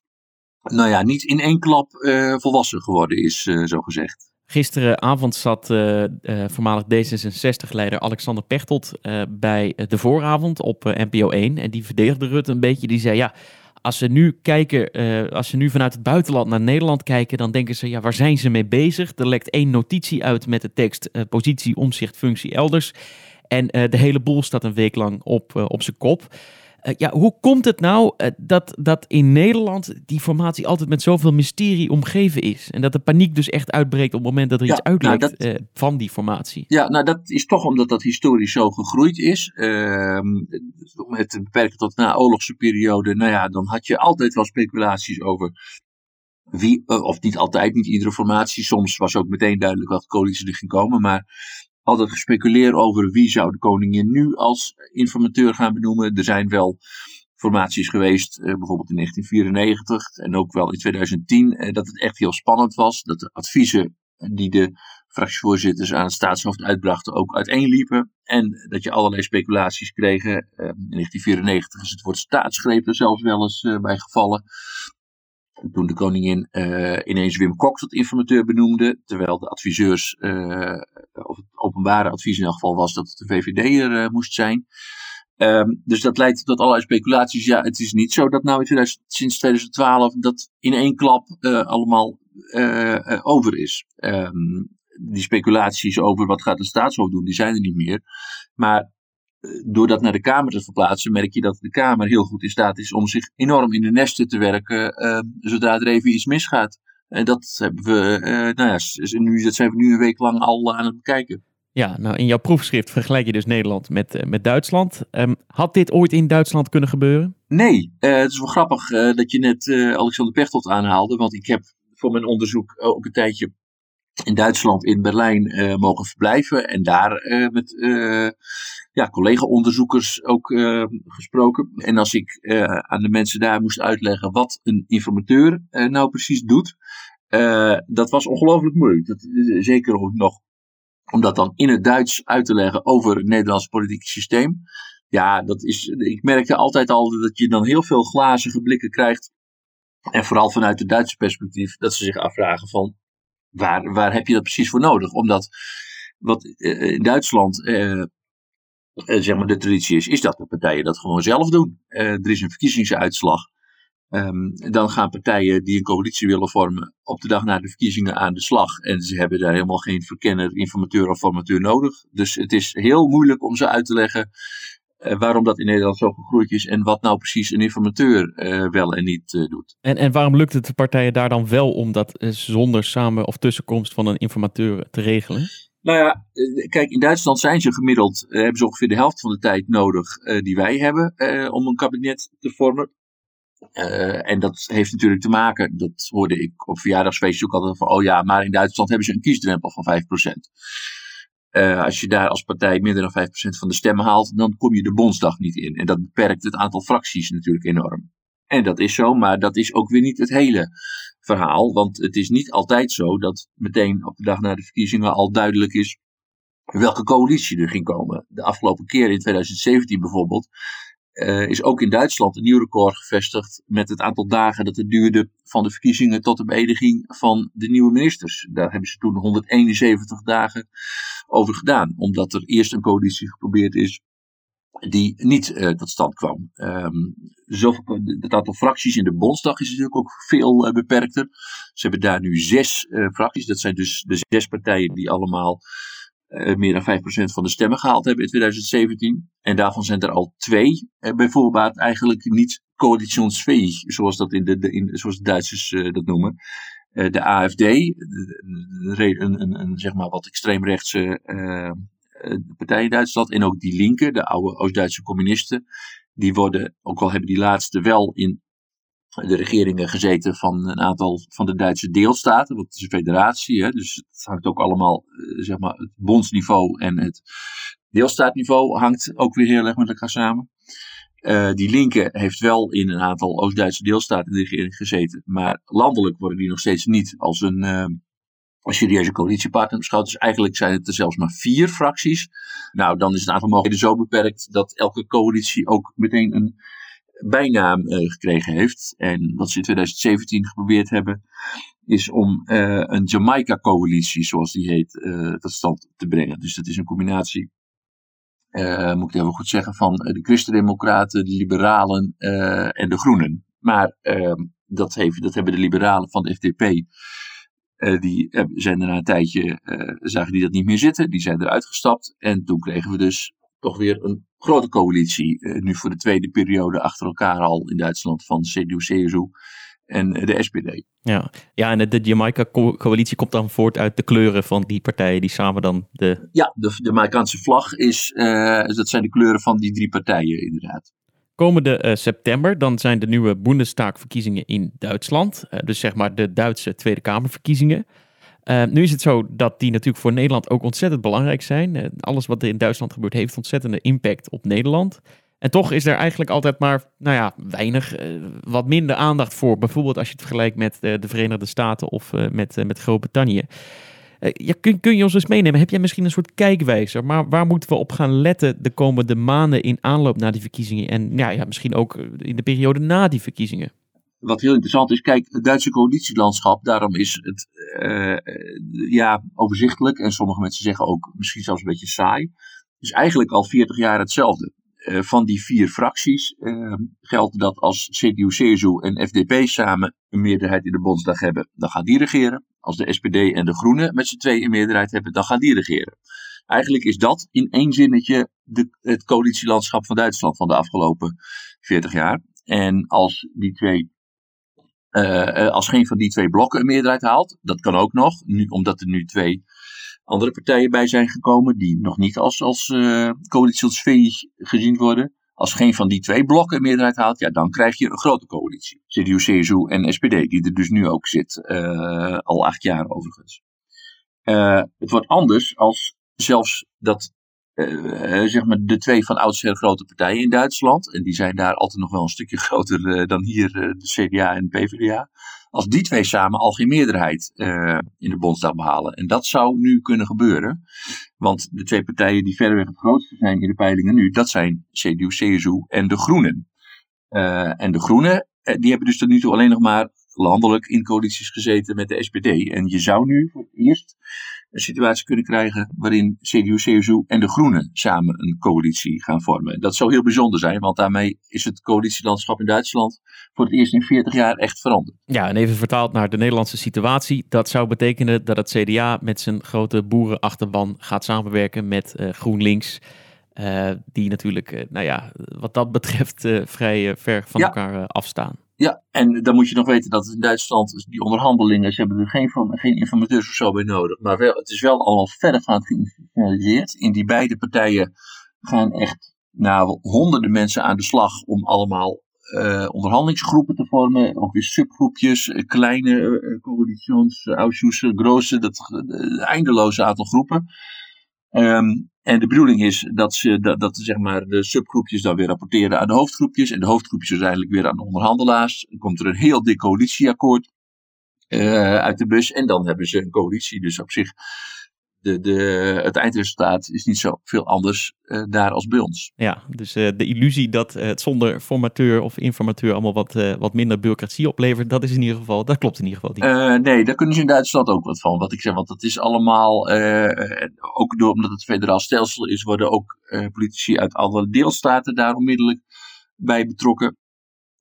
nou ja, niet in één klap uh, volwassen geworden is, uh, zo gezegd. Gisteravond zat uh, voormalig D66-leider Alexander Pechtold bij de vooravond op NPO 1. En die verdedigde Rutte een beetje. Die zei, ja, als ze nu kijken, als ze nu vanuit het buitenland naar Nederland kijken, dan denken ze, ja, waar zijn ze mee bezig? Er lekt één notitie uit met de tekst positie, omzicht, functie elders. En de hele boel staat een week lang op, op zijn kop. Uh, ja, hoe komt het nou uh, dat, dat in Nederland die formatie altijd met zoveel mysterie omgeven is? En dat de paniek dus echt uitbreekt op het moment dat er ja, iets uitlekt nou, dat, uh, van die formatie? Ja, nou dat is toch omdat dat historisch zo gegroeid is. Ehm, om het te beperken tot na oorlogse periode, nou ja, dan had je altijd wel speculaties over wie, of niet altijd, niet iedere formatie. Soms was ook meteen duidelijk wat coalitie er ging komen, maar altijd gespeculeerd over wie zou de koningin nu als informateur gaan benoemen. Er zijn wel formaties geweest, eh, bijvoorbeeld in 1994 en ook wel in 2010, eh, dat het echt heel spannend was. Dat de adviezen die de fractievoorzitters aan het staatshoofd uitbrachten ook uiteenliepen. En dat je allerlei speculaties kreeg. Eh, in 1994 is het woord staatsgreep er zelfs wel eens uh, bij gevallen. Toen de koningin uh, ineens Wim Kok tot informateur benoemde, terwijl de adviseurs, uh, of het openbare advies in elk geval was dat het de VVD'er uh, moest zijn. Um, dus dat leidt tot allerlei speculaties. Ja, het is niet zo dat nou in 2000, sinds 2012 dat in één klap allemaal over is. Um, die speculaties over wat gaat de staatshoofd doen, die zijn er niet meer. Maar door dat naar de Kamer te verplaatsen, merk je dat de Kamer heel goed in staat is om zich enorm in de nesten te werken, uh, zodra er even iets misgaat. En dat hebben we, uh, nou ja, nu, dat zijn we nu een week lang al aan het bekijken. Ja, nou in jouw proefschrift vergelijk je dus Nederland met, uh, met Duitsland. Um, had dit ooit in Duitsland kunnen gebeuren? Nee, het is wel grappig dat je net Alexander Pechtold aanhaalde, want ik heb voor mijn onderzoek ook een tijdje in Duitsland, in Berlijn, uh, mogen verblijven. En daar uh, met uh, ja, collega-onderzoekers ook gesproken. En als ik aan de mensen daar moest uitleggen wat een informateur nou precies doet, dat was ongelooflijk moeilijk. Dat, zeker ook nog om dat dan in het Duits uit te leggen over het Nederlandse politieke systeem. Ja, dat is, ik merkte altijd al dat je dan heel veel glazige blikken krijgt. En vooral vanuit het Duitse perspectief, dat ze zich afvragen van, waar, waar heb je dat precies voor nodig? Omdat wat uh, in Duitsland uh, zeg maar de traditie is, is dat de partijen dat gewoon zelf doen. er is een verkiezingsuitslag. Um, dan gaan partijen die een coalitie willen vormen op de dag na de verkiezingen aan de slag. En ze hebben daar helemaal geen verkenner, informateur of formateur nodig. Dus het is heel moeilijk om ze uit te leggen waarom dat in Nederland zo gegroeid is en wat nou precies een informateur wel en niet doet. En, en waarom lukt het de partijen daar dan wel om dat zonder samen of tussenkomst van een informateur te regelen? Nou ja, kijk, in Duitsland zijn ze gemiddeld, hebben ze ongeveer de helft van de tijd nodig die wij hebben om een kabinet te vormen. Uh, en dat heeft natuurlijk te maken, dat hoorde ik op verjaardagsfeestjes ook altijd van, oh ja, maar in Duitsland hebben ze een kiesdrempel van 5%. Eh, als je daar als partij minder dan 5% van de stemmen haalt, dan kom je de Bondsdag niet in. En dat beperkt het aantal fracties natuurlijk enorm. En dat is zo, maar dat is ook weer niet het hele verhaal. Want het is niet altijd zo dat meteen op de dag na de verkiezingen al duidelijk is welke coalitie er ging komen. De afgelopen keer in 2017 bijvoorbeeld uh, is ook in Duitsland een nieuw record gevestigd met het aantal dagen dat het duurde van de verkiezingen tot de beëdiging van de nieuwe ministers. Daar hebben ze toen 171 dagen over gedaan, omdat er eerst een coalitie geprobeerd is die niet uh, tot stand kwam. Um, zoveel, het aantal fracties in de Bondsdag is natuurlijk ook veel uh, beperkter. Ze hebben daar nu zes fracties, dat zijn dus de zes partijen die allemaal meer dan 5% van de stemmen gehaald hebben in 2017. En daarvan zijn er al twee uh, bijvoorbeeld eigenlijk niet coalitionsfähig, zoals, dat in de, de in, zoals de Duitsers uh, dat noemen. de AFD, een, een, een, zeg maar wat extreemrechtse partij in Duitsland, en ook die linken, de oude Oost-Duitse communisten, die worden, ook al hebben die laatste wel in de regeringen gezeten van een aantal van de Duitse deelstaten, want het is een federatie, hè, dus het hangt ook allemaal, eh, zeg maar, het bondsniveau en het deelstaatniveau hangt ook weer heel erg met elkaar samen. Uh, die linker heeft wel in een aantal Oost-Duitse deelstaten in de regering gezeten, maar landelijk worden die nog steeds niet als een, uh, als serieuze coalitiepartner beschouwd. Dus eigenlijk zijn het er zelfs maar vier fracties. Nou, dan is het aantal mogelijkheden zo beperkt dat elke coalitie ook meteen een bijnaam uh, gekregen heeft. En wat ze in 2017 geprobeerd hebben, is om uh, een Jamaica-coalitie, zoals die heet, uh, tot stand te brengen. Dus dat is een combinatie, moet ik even goed zeggen, van de Christen-Democraten, de Liberalen en de Groenen. Maar ehm, dat, heeft, dat hebben de Liberalen van de FDP. die zijn er na een tijdje, zagen die dat niet meer zitten. Die zijn eruit gestapt. En toen kregen we dus toch weer een grote coalitie. Uh, nu voor de tweede periode achter elkaar al in Duitsland van CDU, CSU en eh, de SPD. Ja, ja en de Jamaica-coalitie komt dan voort uit de kleuren van die partijen die samen dan de... Ja, de, de Jamaicaanse vlag is, uh, dat zijn de kleuren van die drie partijen inderdaad. Komende uh, september dan zijn de nieuwe Bundestag-verkiezingen in Duitsland. dus zeg maar de Duitse Tweede Kamerverkiezingen. Uh, nu is het zo dat die natuurlijk voor Nederland ook ontzettend belangrijk zijn. Uh, alles wat er in Duitsland gebeurt heeft ontzettende impact op Nederland. En toch is er eigenlijk altijd maar, nou ja, weinig, uh, wat minder aandacht voor. Bijvoorbeeld als je het vergelijkt met de Verenigde Staten of met, met Groot-Brittannië. Kun, kun, je ons eens meenemen? Heb jij misschien een soort kijkwijzer? Maar waar moeten we op gaan letten de komende maanden in aanloop naar die verkiezingen? En ja, ja, misschien ook in de periode na die verkiezingen? Wat heel interessant is, kijk, het Duitse coalitielandschap, daarom is het uh, ja, overzichtelijk en sommige mensen zeggen ook misschien zelfs een beetje saai. is eigenlijk al 40 jaar hetzelfde. Uh, van die vier fracties uh, geldt dat als CDU, CSU en FDP samen een meerderheid in de Bondsdag hebben, dan gaan die regeren. Als de SPD en de Groenen met z'n twee een meerderheid hebben, dan gaan die regeren. Eigenlijk is dat in één zinnetje de, het coalitielandschap van Duitsland van de afgelopen 40 jaar. En als die twee uh, als geen van die twee blokken een meerderheid haalt, dat kan ook nog, nu, omdat er nu twee andere partijen bij zijn gekomen, die nog niet als, als uh, gezien worden. Als geen van die twee blokken een meerderheid haalt, ja, dan krijg je een grote coalitie. CDU, CSU en SPD, die er dus nu ook zit, al acht jaar overigens. Het wordt anders als zelfs dat uh, zeg maar de twee van oudsher grote partijen in Duitsland, en die zijn daar altijd nog wel een stukje groter uh, dan hier de CDA en de PvdA, als die twee samen al geen meerderheid in de Bondsdag behalen. En dat zou nu kunnen gebeuren, want de twee partijen die verreweg het grootste zijn in de peilingen nu, dat zijn CDU, CSU en de Groenen. en de Groenen, die hebben dus tot nu toe alleen nog maar landelijk in coalities gezeten met de SPD. En je zou nu voor het eerst een situatie kunnen krijgen waarin CDU, CSU en de Groenen samen een coalitie gaan vormen. Dat zou heel bijzonder zijn, want daarmee is het coalitielandschap in Duitsland voor het eerst in 40 jaar echt veranderd. Ja, en even vertaald naar de Nederlandse situatie. Dat zou betekenen dat het CDA met zijn grote boerenachterban gaat samenwerken met uh, GroenLinks. die natuurlijk, nou ja, wat dat betreft vrij ver van elkaar afstaan. Ja, en dan moet je nog weten dat in Duitsland die onderhandelingen, ze hebben er geen, geen informateurs of zo bij nodig. Maar wel, het is wel allemaal verdergaand geïnstitutionaliseerd. In die beide partijen gaan echt nou, honderden mensen aan de slag om allemaal uh, onderhandelingsgroepen te vormen. Ook weer subgroepjes, uh, kleine uh, coalitions, grote, dat eindeloze aantal groepen. Um, en de bedoeling is dat, ze, dat, zeg maar, de subgroepjes dan weer rapporteren aan de hoofdgroepjes. En de hoofdgroepjes uiteindelijk weer aan de onderhandelaars. Dan komt er een heel dik coalitieakkoord uit de bus. En dan hebben ze een coalitie. Dus op zich de, de, het eindresultaat is niet zo veel anders uh, daar als bij ons. Ja, dus uh, de illusie dat uh, het zonder formateur of informateur allemaal wat, wat minder bureaucratie oplevert, dat is in ieder geval, dat klopt in ieder geval niet. nee, daar kunnen ze in Duitsland ook wat van. Wat ik zeg, want dat is allemaal, ook door, omdat het federaal stelsel is, worden ook politici uit alle deelstaten daar onmiddellijk bij betrokken.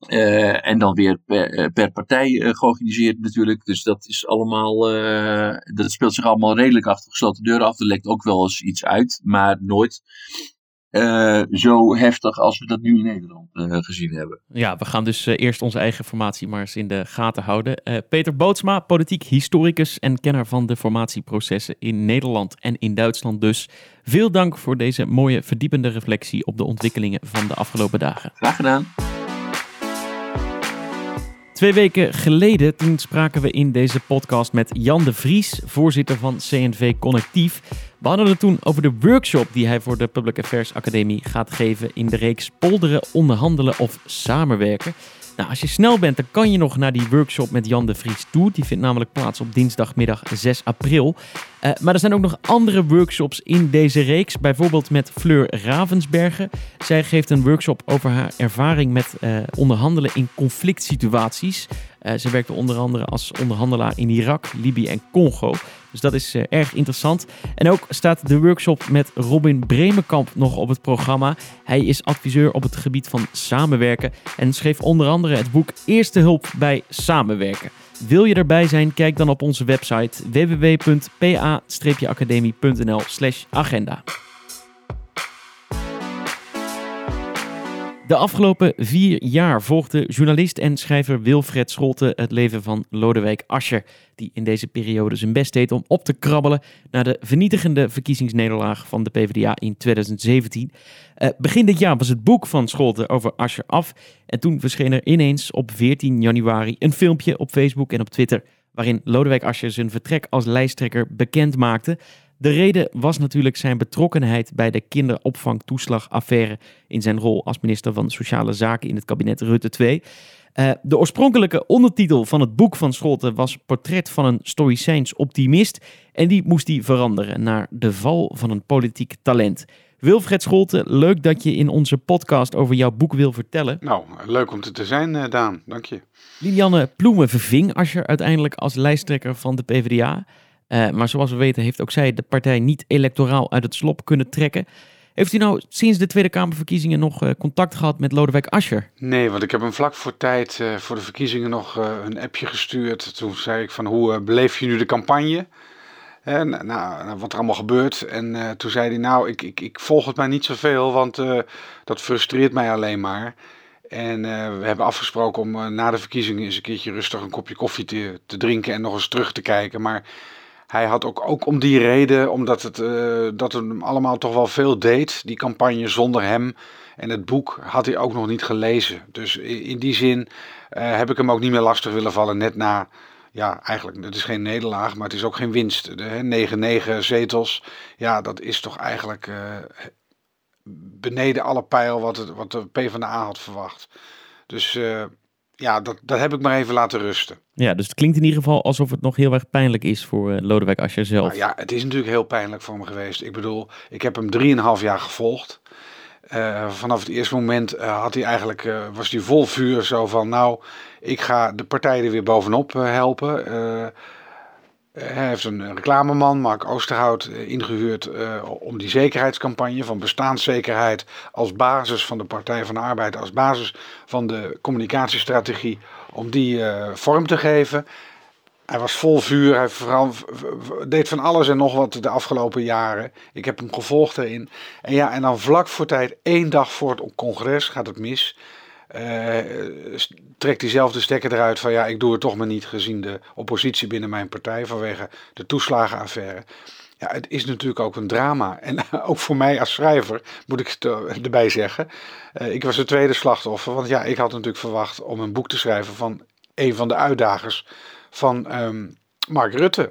Uh, en dan weer per, eh, per partij uh, georganiseerd natuurlijk. Dus dat is allemaal. Uh, dat speelt zich allemaal redelijk achter gesloten deuren af. Er lekt ook wel eens iets uit, maar nooit zo heftig als we dat nu in Nederland gezien hebben. Ja, we gaan dus eerst onze eigen formatie maar eens in de gaten houden. Peter Bootsma, politiek historicus en kenner van de formatieprocessen in Nederland en in Duitsland dus. Veel dank voor deze mooie verdiepende reflectie op de ontwikkelingen van de afgelopen dagen. Graag gedaan. Twee weken geleden spraken we in deze podcast met Jan de Vries, voorzitter van CNV Connectief. We hadden het toen over de workshop die hij voor de Public Affairs Academie gaat geven in de reeks Polderen, Onderhandelen of Samenwerken. Nou, als je snel bent, dan kan je nog naar die workshop met Jan de Vries toe. Die vindt namelijk plaats op dinsdagmiddag 6 april. Uh, maar er zijn ook nog andere workshops in deze reeks. Bijvoorbeeld met Fleur Ravensbergen. Zij geeft een workshop over haar ervaring met uh, onderhandelen in conflict situaties. Uh, ze werkte onder andere als onderhandelaar in Irak, Libië en Congo. Dus dat is uh, erg interessant. En ook staat de workshop met Robin Bremenkamp nog op het programma. Hij is adviseur op het gebied van samenwerken en schreef onder andere het boek Eerste Hulp bij Samenwerken. Wil je erbij zijn? Kijk dan op onze website www.pa-academie.nl/agenda. De afgelopen vier jaar volgde journalist en schrijver Wilfred Scholte het leven van Lodewijk Asscher, die in deze periode zijn best deed om op te krabbelen naar de vernietigende verkiezingsnederlaag van de PvdA in 2017. Uh, begin dit jaar was het boek van Scholte over Asscher af en toen verscheen er ineens op 14 januari een filmpje op Facebook en op Twitter waarin Lodewijk Asscher zijn vertrek als lijsttrekker bekend maakte. De reden was natuurlijk zijn betrokkenheid bij de kinderopvangtoeslagaffaire in zijn rol als minister van Sociale Zaken in het kabinet Rutte 2. Uh, eh, de oorspronkelijke ondertitel van het boek van Scholten was Portret van een Stoïcijns optimist. En die moest hij veranderen naar De val van een politiek talent. Wilfred Scholten, leuk dat je in onze podcast over jouw boek wil vertellen. Nou, leuk om te zijn, uh, Daan. Dank je. Lilianne Ploemen verving Asscher uiteindelijk als lijsttrekker van de PvdA. Uh, maar zoals we weten heeft ook zij de partij niet electoraal uit het slop kunnen trekken. Heeft u nou sinds de Tweede Kamerverkiezingen nog uh, contact gehad met Lodewijk Asscher? Nee, want ik heb hem vlak voor tijd uh, voor de verkiezingen nog een appje gestuurd. Toen zei ik van hoe beleef je nu de campagne? En, nou, nou, wat er allemaal gebeurt. En toen zei hij nou, ik, ik, ik volg het maar niet zoveel, want dat frustreert mij alleen maar. En we hebben afgesproken om na de verkiezingen eens een keertje rustig een kopje koffie te, te drinken en nog eens terug te kijken. Maar hij had ook, ook om die reden, omdat het, uh, dat hem allemaal toch wel veel deed, die campagne zonder hem. En het boek had hij ook nog niet gelezen. Dus in die zin uh, heb ik hem ook niet meer lastig willen vallen. Net na, ja, eigenlijk, het is geen nederlaag, maar het is ook geen winst. 9-9 zetels, ja, dat is toch eigenlijk uh, beneden alle pijl wat, het, wat de PvdA had verwacht. Dus ja, dat, dat heb ik maar even laten rusten. Ja, dus het klinkt in ieder geval alsof het nog heel erg pijnlijk is voor uh, Lodewijk Asscher zelf. Nou ja, het is natuurlijk heel pijnlijk voor me geweest. Ik bedoel, ik heb hem drieënhalf jaar gevolgd. Uh, vanaf het eerste moment uh, had hij eigenlijk, was hij vol vuur zo van, nou, ik ga de partijen er weer bovenop helpen. Hij heeft een reclameman, Mark Oosterhout, eh, ingehuurd uh, om die zekerheidscampagne van bestaanszekerheid als basis van de Partij van de Arbeid, als basis van de communicatiestrategie, om die vorm te geven. Hij was vol vuur. Hij deed van alles en nog wat de afgelopen jaren. Ik heb hem gevolgd erin. En ja, en dan vlak voor tijd, één dag voor het congres, gaat het mis. Uh, trekt hij zelf de stekker eruit van ja, ik doe het toch maar niet gezien de oppositie binnen mijn partij vanwege de toeslagenaffaire. Ja, het is natuurlijk ook een drama. En ook voor mij als schrijver, moet ik erbij zeggen. Uh, ik was het tweede slachtoffer. Want ja, ik had natuurlijk verwacht om een boek te schrijven van een van de uitdagers van um, Mark Rutte.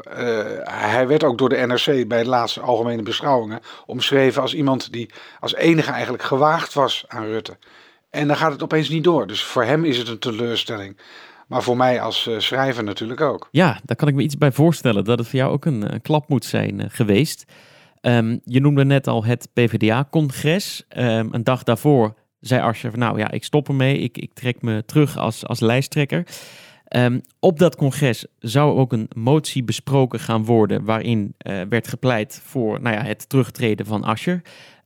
Hij werd ook door de NRC bij de laatste algemene beschouwingen omschreven als iemand die als enige eigenlijk gewaagd was aan Rutte. En dan gaat het opeens niet door. Dus voor hem is het een teleurstelling. Maar voor mij als uh, schrijver natuurlijk ook. Ja, daar kan ik me iets bij voorstellen. Dat het voor jou ook een, een klap moet zijn uh, geweest. Um, je noemde net al het PvdA-congres. Um, een dag daarvoor zei Asscher nou ja, ik stop ermee. Ik, ik trek me terug als, als lijsttrekker. Um, op dat congres zou ook een motie besproken gaan worden waarin werd gepleit voor nou ja, het terugtreden van Asscher.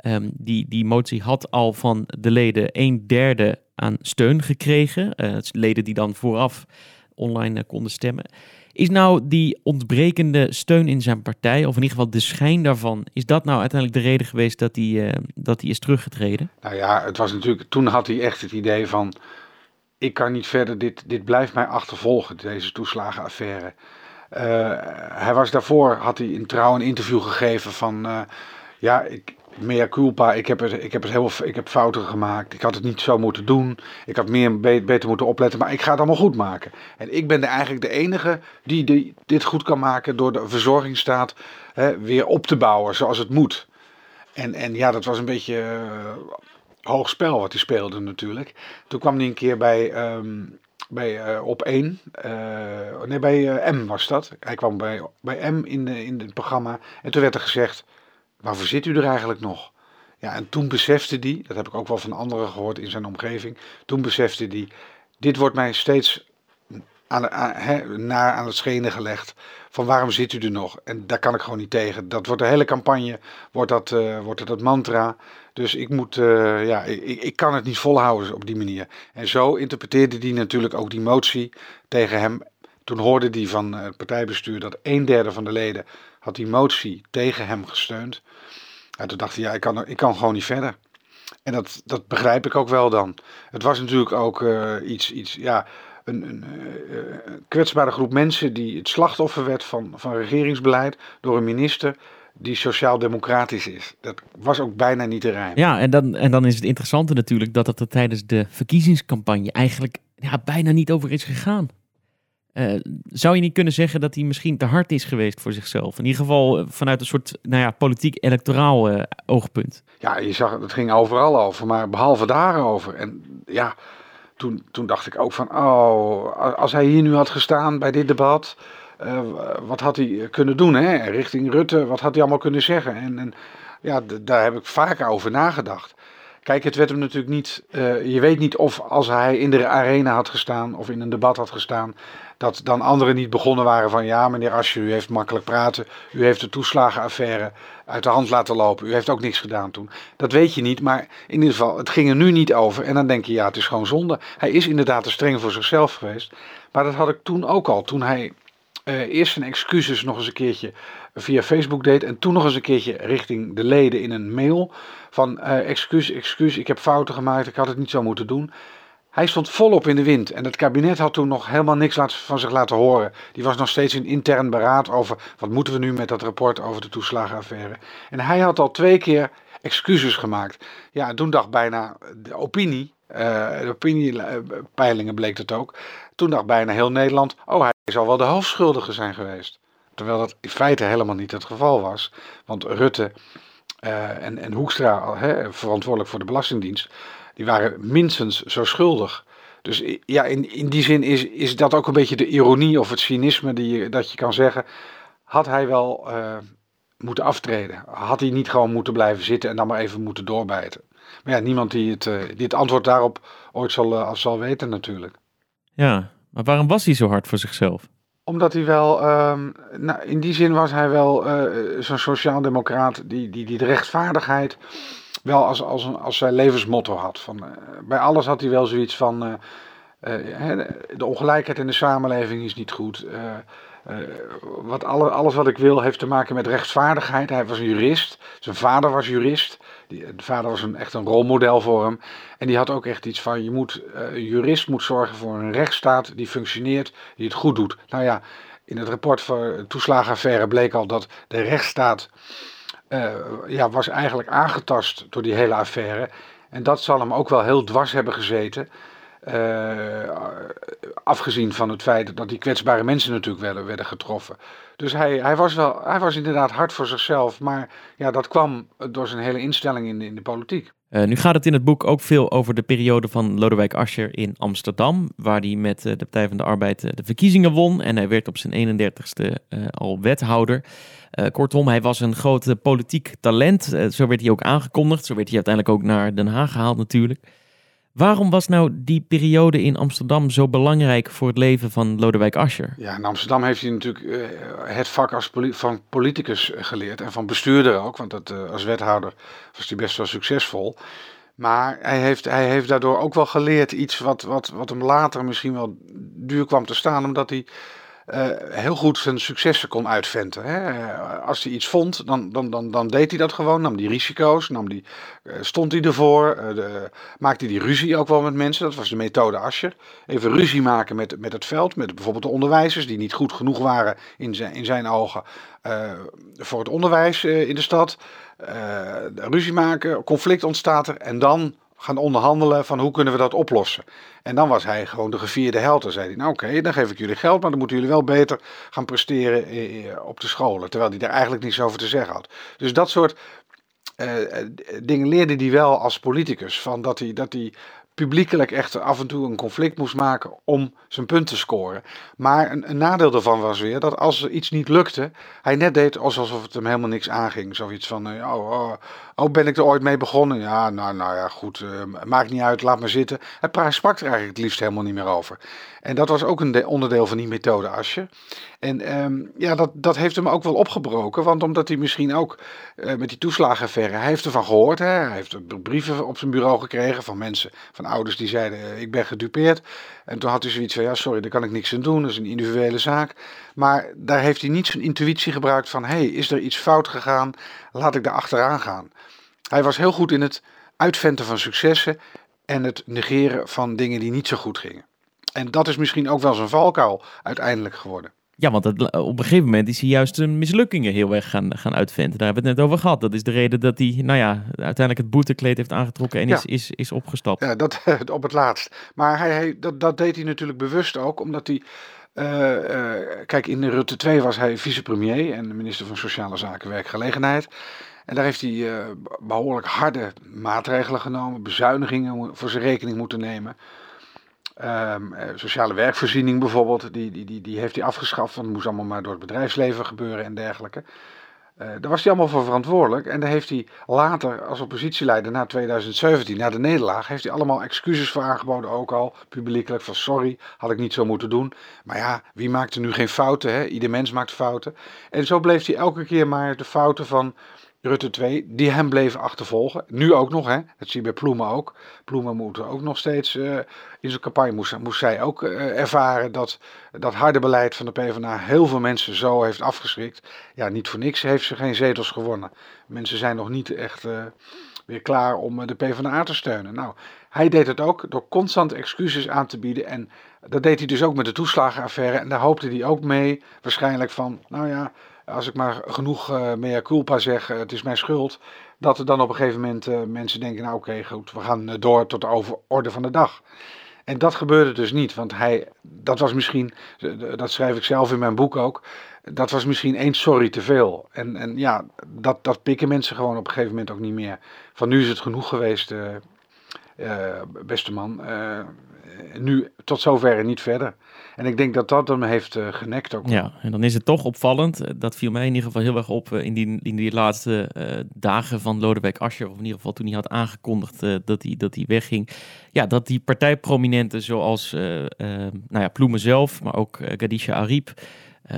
Um, die, die motie had al van de leden een derde aan steun gekregen. Uh, leden die dan vooraf online uh, konden stemmen. Is nou die ontbrekende steun in zijn partij, of in ieder geval de schijn daarvan, is dat nou uiteindelijk de reden geweest dat hij, uh, dat hij is teruggetreden? Nou ja, het was natuurlijk, toen had hij echt het idee van, ik kan niet verder, dit, dit blijft mij achtervolgen, deze toeslagenaffaire. hij was daarvoor, had hij in trouw een interview gegeven van, ja, ik, mea culpa, ik heb, ik, heb het heel, ik heb fouten gemaakt. Ik had het niet zo moeten doen. Ik had meer beter moeten opletten, maar ik ga het allemaal goed maken. En ik ben eigenlijk de enige die, dit goed kan maken door de verzorgingsstaat hè, weer op te bouwen zoals het moet. En, en ja, dat was een beetje uh, hoog spel wat hij speelde natuurlijk. Toen kwam hij een keer bij, um, bij uh, op 1, uh, eh, nee bij M was dat. Hij kwam bij, bij M in, in het programma en toen werd er gezegd waarvoor zit u er eigenlijk nog? Ja, en toen besefte hij, dat heb ik ook wel van anderen gehoord in zijn omgeving, toen besefte hij, dit wordt mij steeds aan, aan, aan het schenen gelegd. Van waarom zit u er nog? En daar kan ik gewoon niet tegen. Dat wordt de hele campagne, wordt dat, uh, wordt het, dat mantra. Dus ik moet, uh, ja, ik, ik kan het niet volhouden op die manier. En zo interpreteerde hij natuurlijk ook die motie tegen hem. Toen hoorde hij van het partijbestuur dat een derde van de leden had die motie tegen hem gesteund. En toen dacht ja, ik kan, ik kan gewoon niet verder. En dat, dat begrijp ik ook wel dan. Het was natuurlijk ook uh, iets, iets, ja, een, een uh, kwetsbare groep mensen die het slachtoffer werd van, van regeringsbeleid door een minister die sociaal-democratisch is. Dat was ook bijna niet te rijmen. Ja, en dan, en dan is het interessante natuurlijk dat het er tijdens de verkiezingscampagne eigenlijk ja, bijna niet over is gegaan. Uh, zou je niet kunnen zeggen dat hij misschien te hard is geweest voor zichzelf? In ieder geval uh, vanuit een soort nou ja, politiek-electoraal uh, oogpunt. Ja, je zag, het ging overal over, maar behalve daarover. En ja, toen, toen dacht ik ook van, oh, als hij hier nu had gestaan bij dit debat, wat had hij kunnen doen, hè? Richting Rutte, wat had hij allemaal kunnen zeggen? En, en ja, daar heb ik vaker over nagedacht. Kijk, het werd hem natuurlijk niet. Je weet niet of als hij in de arena had gestaan of in een debat had gestaan, dat dan anderen niet begonnen waren van ja, meneer Asje, u heeft makkelijk praten, u heeft de toeslagenaffaire uit de hand laten lopen, u heeft ook niks gedaan toen. Dat weet je niet, maar in ieder geval, het ging er nu niet over. En dan denk je, ja, het is gewoon zonde. Hij is inderdaad te streng voor zichzelf geweest, maar dat had ik toen ook al, toen hij uh, eerst zijn excuses nog eens een keertje via Facebook deed en toen nog eens een keertje richting de leden in een mail van uh, excuus, excuus, ik heb fouten gemaakt, ik had het niet zo moeten doen. Hij stond volop in de wind en het kabinet had toen nog helemaal niks van zich laten horen. Die was nog steeds in intern beraad over wat moeten we nu met dat rapport over de toeslagenaffaire. En hij had al twee keer excuses gemaakt. Ja, en toen dacht bijna de opinie, uh, de opiniepeilingen bleek het ook. Toen dacht bijna heel Nederland, oh hij zal wel de hoofdschuldige zijn geweest. Terwijl dat in feite helemaal niet het geval was. Want Rutte uh, en, en Hoekstra, verantwoordelijk voor de Belastingdienst, die waren minstens zo schuldig. Dus ja, in, in die zin is, is dat ook een beetje de ironie of het cynisme die je, dat je kan zeggen. Had hij wel uh, moeten aftreden? Had hij niet gewoon moeten blijven zitten en dan maar even moeten doorbijten? Maar ja, niemand die het, uh, die het antwoord daarop ooit zal, uh, zal weten natuurlijk. Ja, maar waarom was hij zo hard voor zichzelf? Omdat hij wel, um, nou, in die zin was hij wel zo'n sociaal-democraat die, die, die de rechtvaardigheid wel als, als, een, als zijn levensmotto had. Van, uh, bij alles had hij wel zoiets van. Uh, uh, de ongelijkheid in de samenleving is niet goed. wat alle, alles wat ik wil heeft te maken met rechtvaardigheid. Hij was een jurist. Zijn vader was jurist. Die, de vader was een, echt een rolmodel voor hem. En die had ook echt iets van: je moet, een jurist moet zorgen voor een rechtsstaat die functioneert, die het goed doet. Nou ja, in het rapport voor toeslagenaffaire bleek al dat de rechtsstaat uh, ja, was eigenlijk aangetast door die hele affaire. En dat zal hem ook wel heel dwars hebben gezeten. Uh, afgezien van het feit dat die kwetsbare mensen natuurlijk werden, getroffen. Dus hij, hij, was wel, hij was inderdaad hard voor zichzelf. Maar ja, dat kwam door zijn hele instelling in de, in de politiek. Uh, nu gaat het in het boek ook veel over de periode van Lodewijk Asscher in Amsterdam, waar hij met de Partij van de Arbeid de verkiezingen won en hij werd op zijn 31ste uh, al wethouder. Kortom, hij was een groot politiek talent. zo werd hij ook aangekondigd. Zo werd hij uiteindelijk ook naar Den Haag gehaald natuurlijk. Waarom was nou die periode in Amsterdam zo belangrijk voor het leven van Lodewijk Asscher? Ja, in Amsterdam heeft hij natuurlijk uh, het vak als van politicus geleerd en van bestuurder ook, want dat, uh, als wethouder was hij best wel succesvol. Maar hij heeft, hij heeft daardoor ook wel geleerd iets wat, wat, wat hem later misschien wel duur kwam te staan, omdat hij uh, heel goed zijn successen kon uitventen. Hè. Als hij iets vond, dan, dan, dan, dan deed hij dat gewoon, nam die risico's, nam die, uh, stond hij ervoor, maakte hij die ruzie ook wel met mensen. Dat was de methode Ascher. Even ruzie maken met, met het veld, met bijvoorbeeld de onderwijzers die niet goed genoeg waren in zijn, in zijn ogen voor het onderwijs in de stad. ruzie maken, conflict ontstaat er en dan gaan onderhandelen van hoe kunnen we dat oplossen. En dan was hij gewoon de gevierde held. Dan zei hij, nou oké, dan geef ik jullie geld, maar dan moeten jullie wel beter gaan presteren op de scholen. Terwijl hij daar eigenlijk niets over te zeggen had. Dus dat soort uh, dingen leerde hij wel als politicus. Van dat hij, dat hij publiekelijk echt af en toe een conflict moest maken om zijn punt te scoren. Maar een, nadeel daarvan was weer dat als er iets niet lukte, hij net deed alsof het hem helemaal niks aanging. Zoiets van, oh, oh, oh, ben ik er ooit mee begonnen? Ja, nou, nou ja, goed, uh, maakt niet uit, laat maar zitten. Hij sprak er eigenlijk het liefst helemaal niet meer over. En dat was ook een onderdeel van die methode Asje. En um, ja, dat, dat heeft hem ook wel opgebroken, want omdat hij misschien ook uh, met die toeslagenaffaire, hij heeft ervan gehoord, hè, hij heeft brieven op zijn bureau gekregen van mensen, van ouders die zeiden, ik ben gedupeerd. En toen had hij zoiets van, ja sorry, daar kan ik niks aan doen, dat is een individuele zaak. Maar daar heeft hij niet zijn intuïtie gebruikt van, hé, hey, is er iets fout gegaan, laat ik daar achteraan gaan. Hij was heel goed in het uitventen van successen en het negeren van dingen die niet zo goed gingen. En dat is misschien ook wel zijn valkuil uiteindelijk geworden. Ja, want het, op een gegeven moment is hij juist zijn mislukkingen heel erg gaan, gaan uitvinden. Daar hebben we het net over gehad. Dat is de reden dat hij, nou ja, uiteindelijk het boetekleed heeft aangetrokken en is, is, is opgestapt. Ja, dat op het laatst. Maar hij, hij, dat, dat deed hij natuurlijk bewust ook, omdat hij... Uh, uh, kijk, in Rutte 2 was hij vicepremier en minister van Sociale Zaken en Werkgelegenheid. En daar heeft hij uh, behoorlijk harde maatregelen genomen, bezuinigingen voor zijn rekening moeten nemen. Um, sociale werkvoorziening bijvoorbeeld, die, die, die, die heeft hij afgeschaft, want het moest allemaal maar door het bedrijfsleven gebeuren en dergelijke. Uh, daar was hij allemaal voor verantwoordelijk. En daar heeft hij later, als oppositieleider na 2017, na de nederlaag, heeft hij allemaal excuses voor aangeboden. Ook al publiekelijk van sorry, had ik niet zo moeten doen. Maar ja, wie maakt er nu geen fouten? Hè? Ieder mens maakt fouten. En zo bleef hij elke keer maar de fouten van Rutte 2, die hem bleven achtervolgen. Nu ook nog, hè? dat zie je bij Ploemen ook. Ploemen moet ook nog steeds, uh, in zijn campagne moest, moest zij ook uh, ervaren dat dat harde beleid van de PvdA heel veel mensen zo heeft afgeschrikt. Ja, niet voor niks heeft ze geen zetels gewonnen. Mensen zijn nog niet echt uh, weer klaar om de PvdA te steunen. Nou, hij deed het ook door constant excuses aan te bieden. En dat deed hij dus ook met de toeslagenaffaire. En daar hoopte hij ook mee, waarschijnlijk van, nou ja als ik maar genoeg uh, mea culpa zeg, uh, het is mijn schuld, dat er dan op een gegeven moment uh, mensen denken, nou oké, goed, we gaan door tot de over orde van de dag. En dat gebeurde dus niet, want hij, dat was misschien, dat schrijf ik zelf in mijn boek ook, dat was misschien één sorry te veel. En, en ja, dat, dat pikken mensen gewoon op een gegeven moment ook niet meer. Van nu is het genoeg geweest, beste man, nu tot zover en niet verder. En ik denk dat dat hem heeft uh, genekt ook. Ja, en dan is het toch opvallend. Eh, dat viel mij in ieder geval heel erg op in, die, in die laatste uh, dagen van Lodewijk Asscher. Of in ieder geval toen hij had aangekondigd dat, hij, dat hij wegging. Ja, dat die partijprominenten zoals nou ja, Ploemen zelf, maar ook Gadisha Ariep,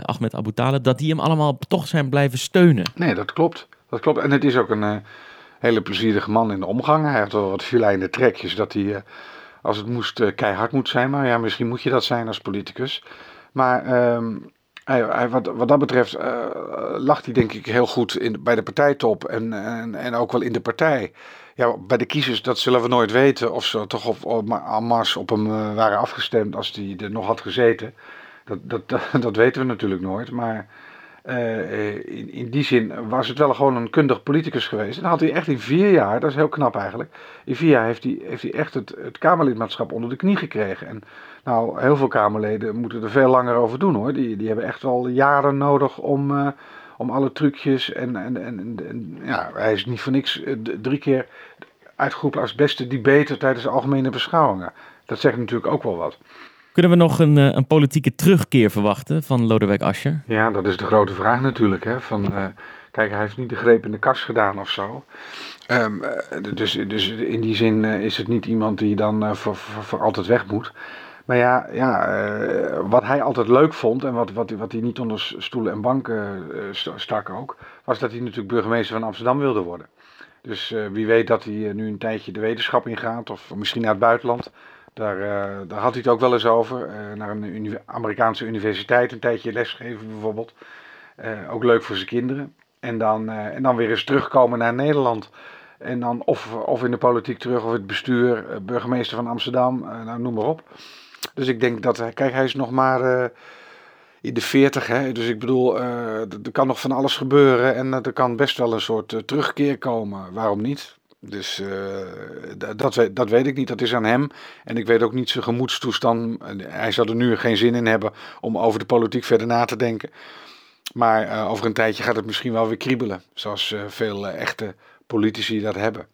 Ahmed Abu Talib, dat die hem allemaal toch zijn blijven steunen. Nee, dat klopt. Dat klopt. En het is ook een hele plezierige man in de omgang. Hij heeft wel wat filijne trekjes dat hij als het moest uh, keihard moet zijn. Maar ja, misschien moet je dat zijn als politicus. Maar um, Hij, hij, wat, wat dat betreft uh, lag hij denk ik heel goed in, bij de partijtop en, en, en ook wel in de partij. Ja, bij de kiezers, dat zullen we nooit weten of ze toch op, op, Mars op hem uh, waren afgestemd als hij er nog had gezeten. Dat, dat, dat, dat weten we natuurlijk nooit. Maar uh, in, in die zin was het wel gewoon een kundig politicus geweest. En dan had hij echt in vier jaar, dat is heel knap eigenlijk. In vier jaar heeft hij, heeft hij echt het, het Kamerlidmaatschap onder de knie gekregen. En nou, heel veel Kamerleden moeten er veel langer over doen hoor. Die, die hebben echt wel jaren nodig om, uh, om alle trucjes. En, en, en, en, ja, hij is niet voor niks drie keer uitgeroepen als beste debater tijdens de algemene beschouwingen. Dat zegt natuurlijk ook wel wat. Kunnen we nog een, een politieke terugkeer verwachten van Lodewijk Asscher? Ja, dat is de grote vraag natuurlijk. Hè? Van, uh, kijk, hij heeft niet de greep in de kast gedaan of zo. Um, dus, dus in die zin is het niet iemand die dan voor, voor, altijd weg moet. Maar ja, ja wat hij altijd leuk vond en wat, wat, wat hij niet onder stoelen en banken stak ook, was dat hij natuurlijk burgemeester van Amsterdam wilde worden. Dus wie weet dat hij nu een tijdje de wetenschap ingaat of misschien naar het buitenland. Daar, uh, daar had hij het ook wel eens over. Uh, naar een Amerikaanse universiteit een tijdje lesgeven bijvoorbeeld. Uh, ook leuk voor zijn kinderen. En dan, en dan weer eens terugkomen naar Nederland. En dan of, of in de politiek terug of het bestuur, burgemeester van Amsterdam, nou, noem maar op. Dus ik denk dat, kijk, hij is nog maar in de 40, hè? dus ik bedoel, er kan nog van alles gebeuren en er kan best wel een soort terugkeer komen. Waarom niet? Dus uh, dat, dat weet ik niet, dat is aan hem. En ik weet ook niet zijn gemoedstoestand. Hij zal er nu geen zin in hebben om over de politiek verder na te denken. Maar uh, over een tijdje gaat het misschien wel weer kriebelen. Zoals uh, veel echte politici dat hebben.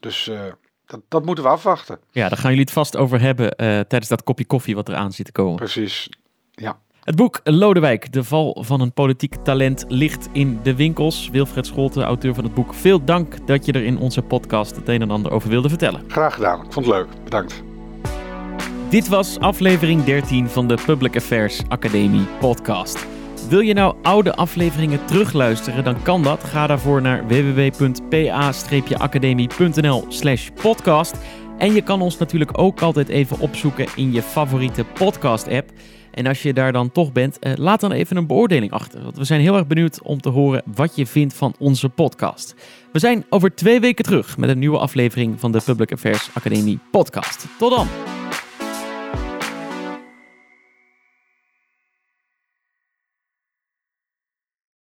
Dus dat, dat, moeten we afwachten. Ja, daar gaan jullie het vast over hebben tijdens dat kopje koffie wat eraan zit te komen. Precies, ja. Het boek Lodewijk, de val van een politiek talent, ligt in de winkels. Wilfred Scholten, auteur van het boek. Veel dank dat je er in onze podcast het een en ander over wilde vertellen. Graag gedaan, ik vond het leuk. Bedankt. Dit was aflevering 13 van de Public Affairs Academie podcast. Wil je nou oude afleveringen terugluisteren, dan kan dat. Ga daarvoor naar www.pa-academie.nl slash podcast. En je kan ons natuurlijk ook altijd even opzoeken in je favoriete podcast app. En als je daar dan toch bent, eh, laat dan even een beoordeling achter. Want we zijn heel erg benieuwd om te horen wat je vindt van onze podcast. We zijn over twee weken terug met een nieuwe aflevering van de Public Affairs Academie podcast. Tot dan!